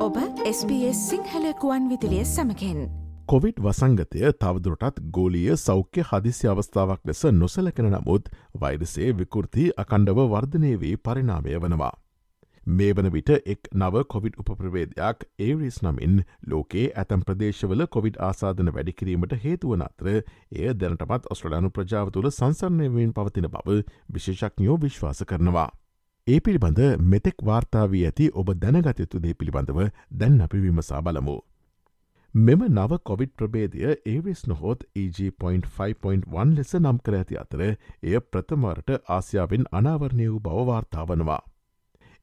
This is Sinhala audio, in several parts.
ඔබ SBS සිංහලකුවන් විදිලිය සමකෙන් කොවිඩ් වසංගතය තවදුරටත් ගෝලිය සෞඛ්‍ය හදිසි අවස්ථාවක් ලෙස නොසලකන නමුත් වෛරසේ විකෘති අකණ්ඩව වර්ධනය වී පරිනාමය වනවා. මේ වන විට එක් නව කොවිඩ් උපප්‍රවේදයක් ඒරිස් නමින් ලෝකේ ඇතම් ප්‍රදේශවල කොවිඩ් ආසාධන වැඩිකිරීමට හේතුවන අතර එය දැනටමත් ඔස්ට්‍රලයානු ප්‍රජාව තුළ සංසරණයවෙන් පවතින බව විශේෂඥයෝ විශ්වාස කරනවා. ඒ පිළිබඳ මෙතෙක් වාර්තාාවී ඇති ඔබ දැනගතයුතු දේ පිළිබඳව දැන් අපි විමසා බලමු. මෙම නව කොවිඩ් ප්‍රබේදය ඒවිස් නොහොත් EG.5.1 ලෙස නම් කර ඇති අතර එය ප්‍රථමවරට ආසියාවෙන් අනාවරණය වූ බවවාර්තා වනවා.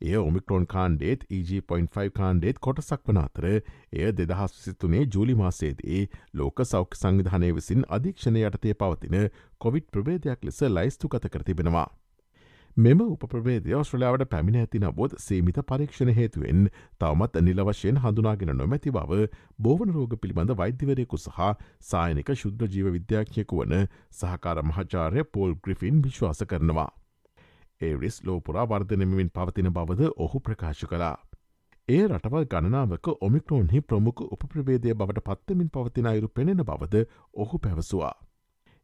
එය ඔමිකරෝන් කාණ්ඩේත් EG.5 කාණ්ඩේත් කොටසක් වන අතර එය දෙදහස් විසිතුනේ ජූලි මාසේදී ලෝක සෞඛ්‍ය සංවිධානය විසින් අධීක්ෂණය යටතේ පවතින කොවිඩ් ප්‍රවේදයක් ලෙස ලයිස්තු කත කර තිබෙනවා. මෙම උප්‍රවේදය ඔස්ට්‍රලියාවට පැමිණ ඇති නබොත් සීමිත පරීක්ෂණ හේතුවෙන් තවමත් නිල වශයෙන් හඳුනාගෙන නොමැති බව බෝවන රෝග පිළිබඳ වෛද්‍යවරයෙකු සහ සායනික ශුද්ධ ජීව විද්‍යාඥයකු වන සහකාර මහචාරය පෝල් ග්‍රිෆින් විශ්වාස කරනවා. ඒරිස් ලෝපුරා වර්ධනමින් පවතින බවද ඔහු ප්‍රකාශ කලා. ඒ රටවල් ගණනාවක ඔමික්‍රෝන්හි ප්‍රමුඛ උප්‍රවේදය බවට පත්තමින් පවතින අයුරු පෙනෙන බවද ඔහු පැවසවා.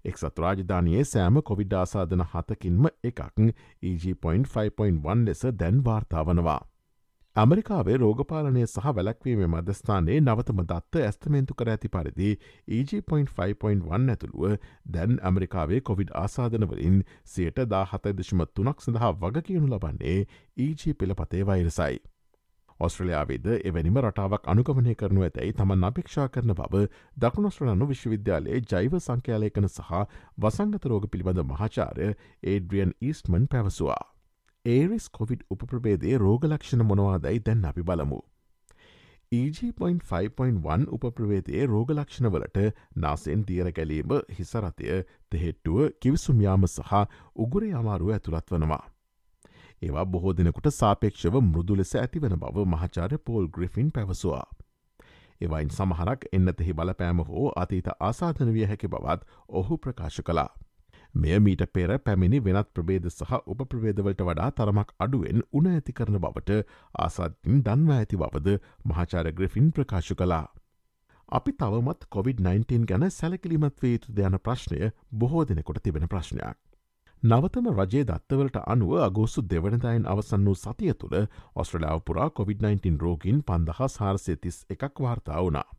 එක්සත් රාජධානයේ සෑම කොවිඩ්ඩාසාධන හතකින්ම එකක් EG.5.1 ලෙස දැන් වාර්තාාවනවා. ඇමරිකාවේ රෝගපාලනය සහ වැලක්වීම මධස්ථානයේ නවතම දත්ත ඇස්තමේන්තු කර ඇති පරිදි EG.5.1 ඇතුළුව දැන් ඇමරිකාවේ කොවිඩ් ආසාධනවලින් සියට දා හතදශම තුනක් සඳහා වග කියනු ලබන්නේ EG පෙළපතේ වෛරසයි. ඔස්ට්‍රලයාාවේද එවැනිම රටාවක් අනුගමනය කරනු ඇතැයි තමන් අපේක්ෂා කරන බව දකුණොස්ට්‍රලනු විශ්වවිද්‍යාලයේ ජෛව සංඛ්‍යාලයකන සහ වසංගත රෝග පිළිබඳ මහාචාරය ඒඩ්‍රියන් ඊස්ටමන් පැවසවා. ඒරිස් කොවිඩ් උපප්‍රබේදේ රෝගලක්ෂණ මොනවාදැයි දැන් අපි බලමු. EG.5.1 උපප්‍රවේදයේ රෝගලක්ෂණවලට නාසෙන් දියර ගැලීම හිසරතය තෙහෙට්ටුව කිවිසුම්යාම සහ උගුර අමාරුව ඇතුළත් වනවා. ඒවා බොහෝ දෙනෙකුට සාපේක්ෂව මෘදු ලෙස ඇතිවන බව මහචාර පෝල් ග්‍රිෆින් පැවසවා. එවයින් සමහරක් එන්නතෙහි බලපෑම හෝ අතීත ආසාධන විය හැකි බවත් ඔහු ප්‍රකාශ කලා. මෙය මීට පෙර පැමිණි වෙනත් ප්‍රබේද සහ උප ප්‍රවේදවලට වඩා තරමක් අඩුවෙන් උන ඇති කරන බවට ආසාතින් දන්වා ඇති බවද මහාචාර ග්‍රෆින් ප්‍රකාශ කලා. අපි තවමත් COොVID-19 ගැන සැලකිලිමත් වේ යුතු යන ප්‍රශ්නය බොහෝ දෙනෙකොට තිබෙන ප්‍රශ්නයක්. නවතම රජයේ දත්තවලට අනුව අගෝසු දෙවනදායින් අවසන් වූ සතිය තුළ ඔස්ට්‍රලාව පුරා COොVID-19 රෝගින් පන්දහස් හාරසේතිස් එකක් වාර්තා වුණා.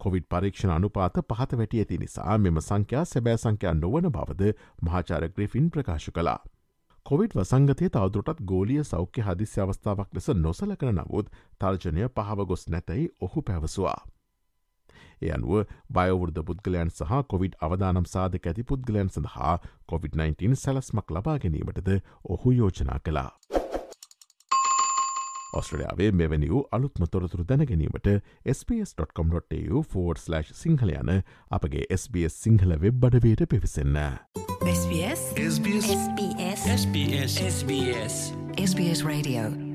කොවිඩ් පරීක්ෂණ අනුපාත පහත වැටි ඇති නිසා මෙම සංඛ්‍යා සැබෑ සංඛ්‍යා නොවන බවද මහාචාර ග්‍රිෆින් ප්‍රකාශ කලා. කොවිඩ් වසංගතය තවදුරටත් ගෝලිය සෞඛ්‍ය හදිසි අවස්ථාවක් ලෙස නොසලකන නමුත් තර්ජනය පහව ගොස් නැතැයි ඔහු පැවසවා. එය අනුව බයවෘද පුද්ගලයන් සහ කොවිඩ් අවදානම් සාධක ඇති පුද්ගලයන් සඳහා COොVID-19 සැලස්මක් ලබා ගැනීමටද ඔහු යෝජනා කලා. ඔස්ට්‍රලයාාවේ මෙවැනි වූ අලුත්ම තොරතුරු දැනගැනීමට ps.com.tu4/ සිංහල යන අපගේ SBS සිංහල වෙබ් අඩවයට පිවිසන්න. SBS SBS SBS SBS SBS Radio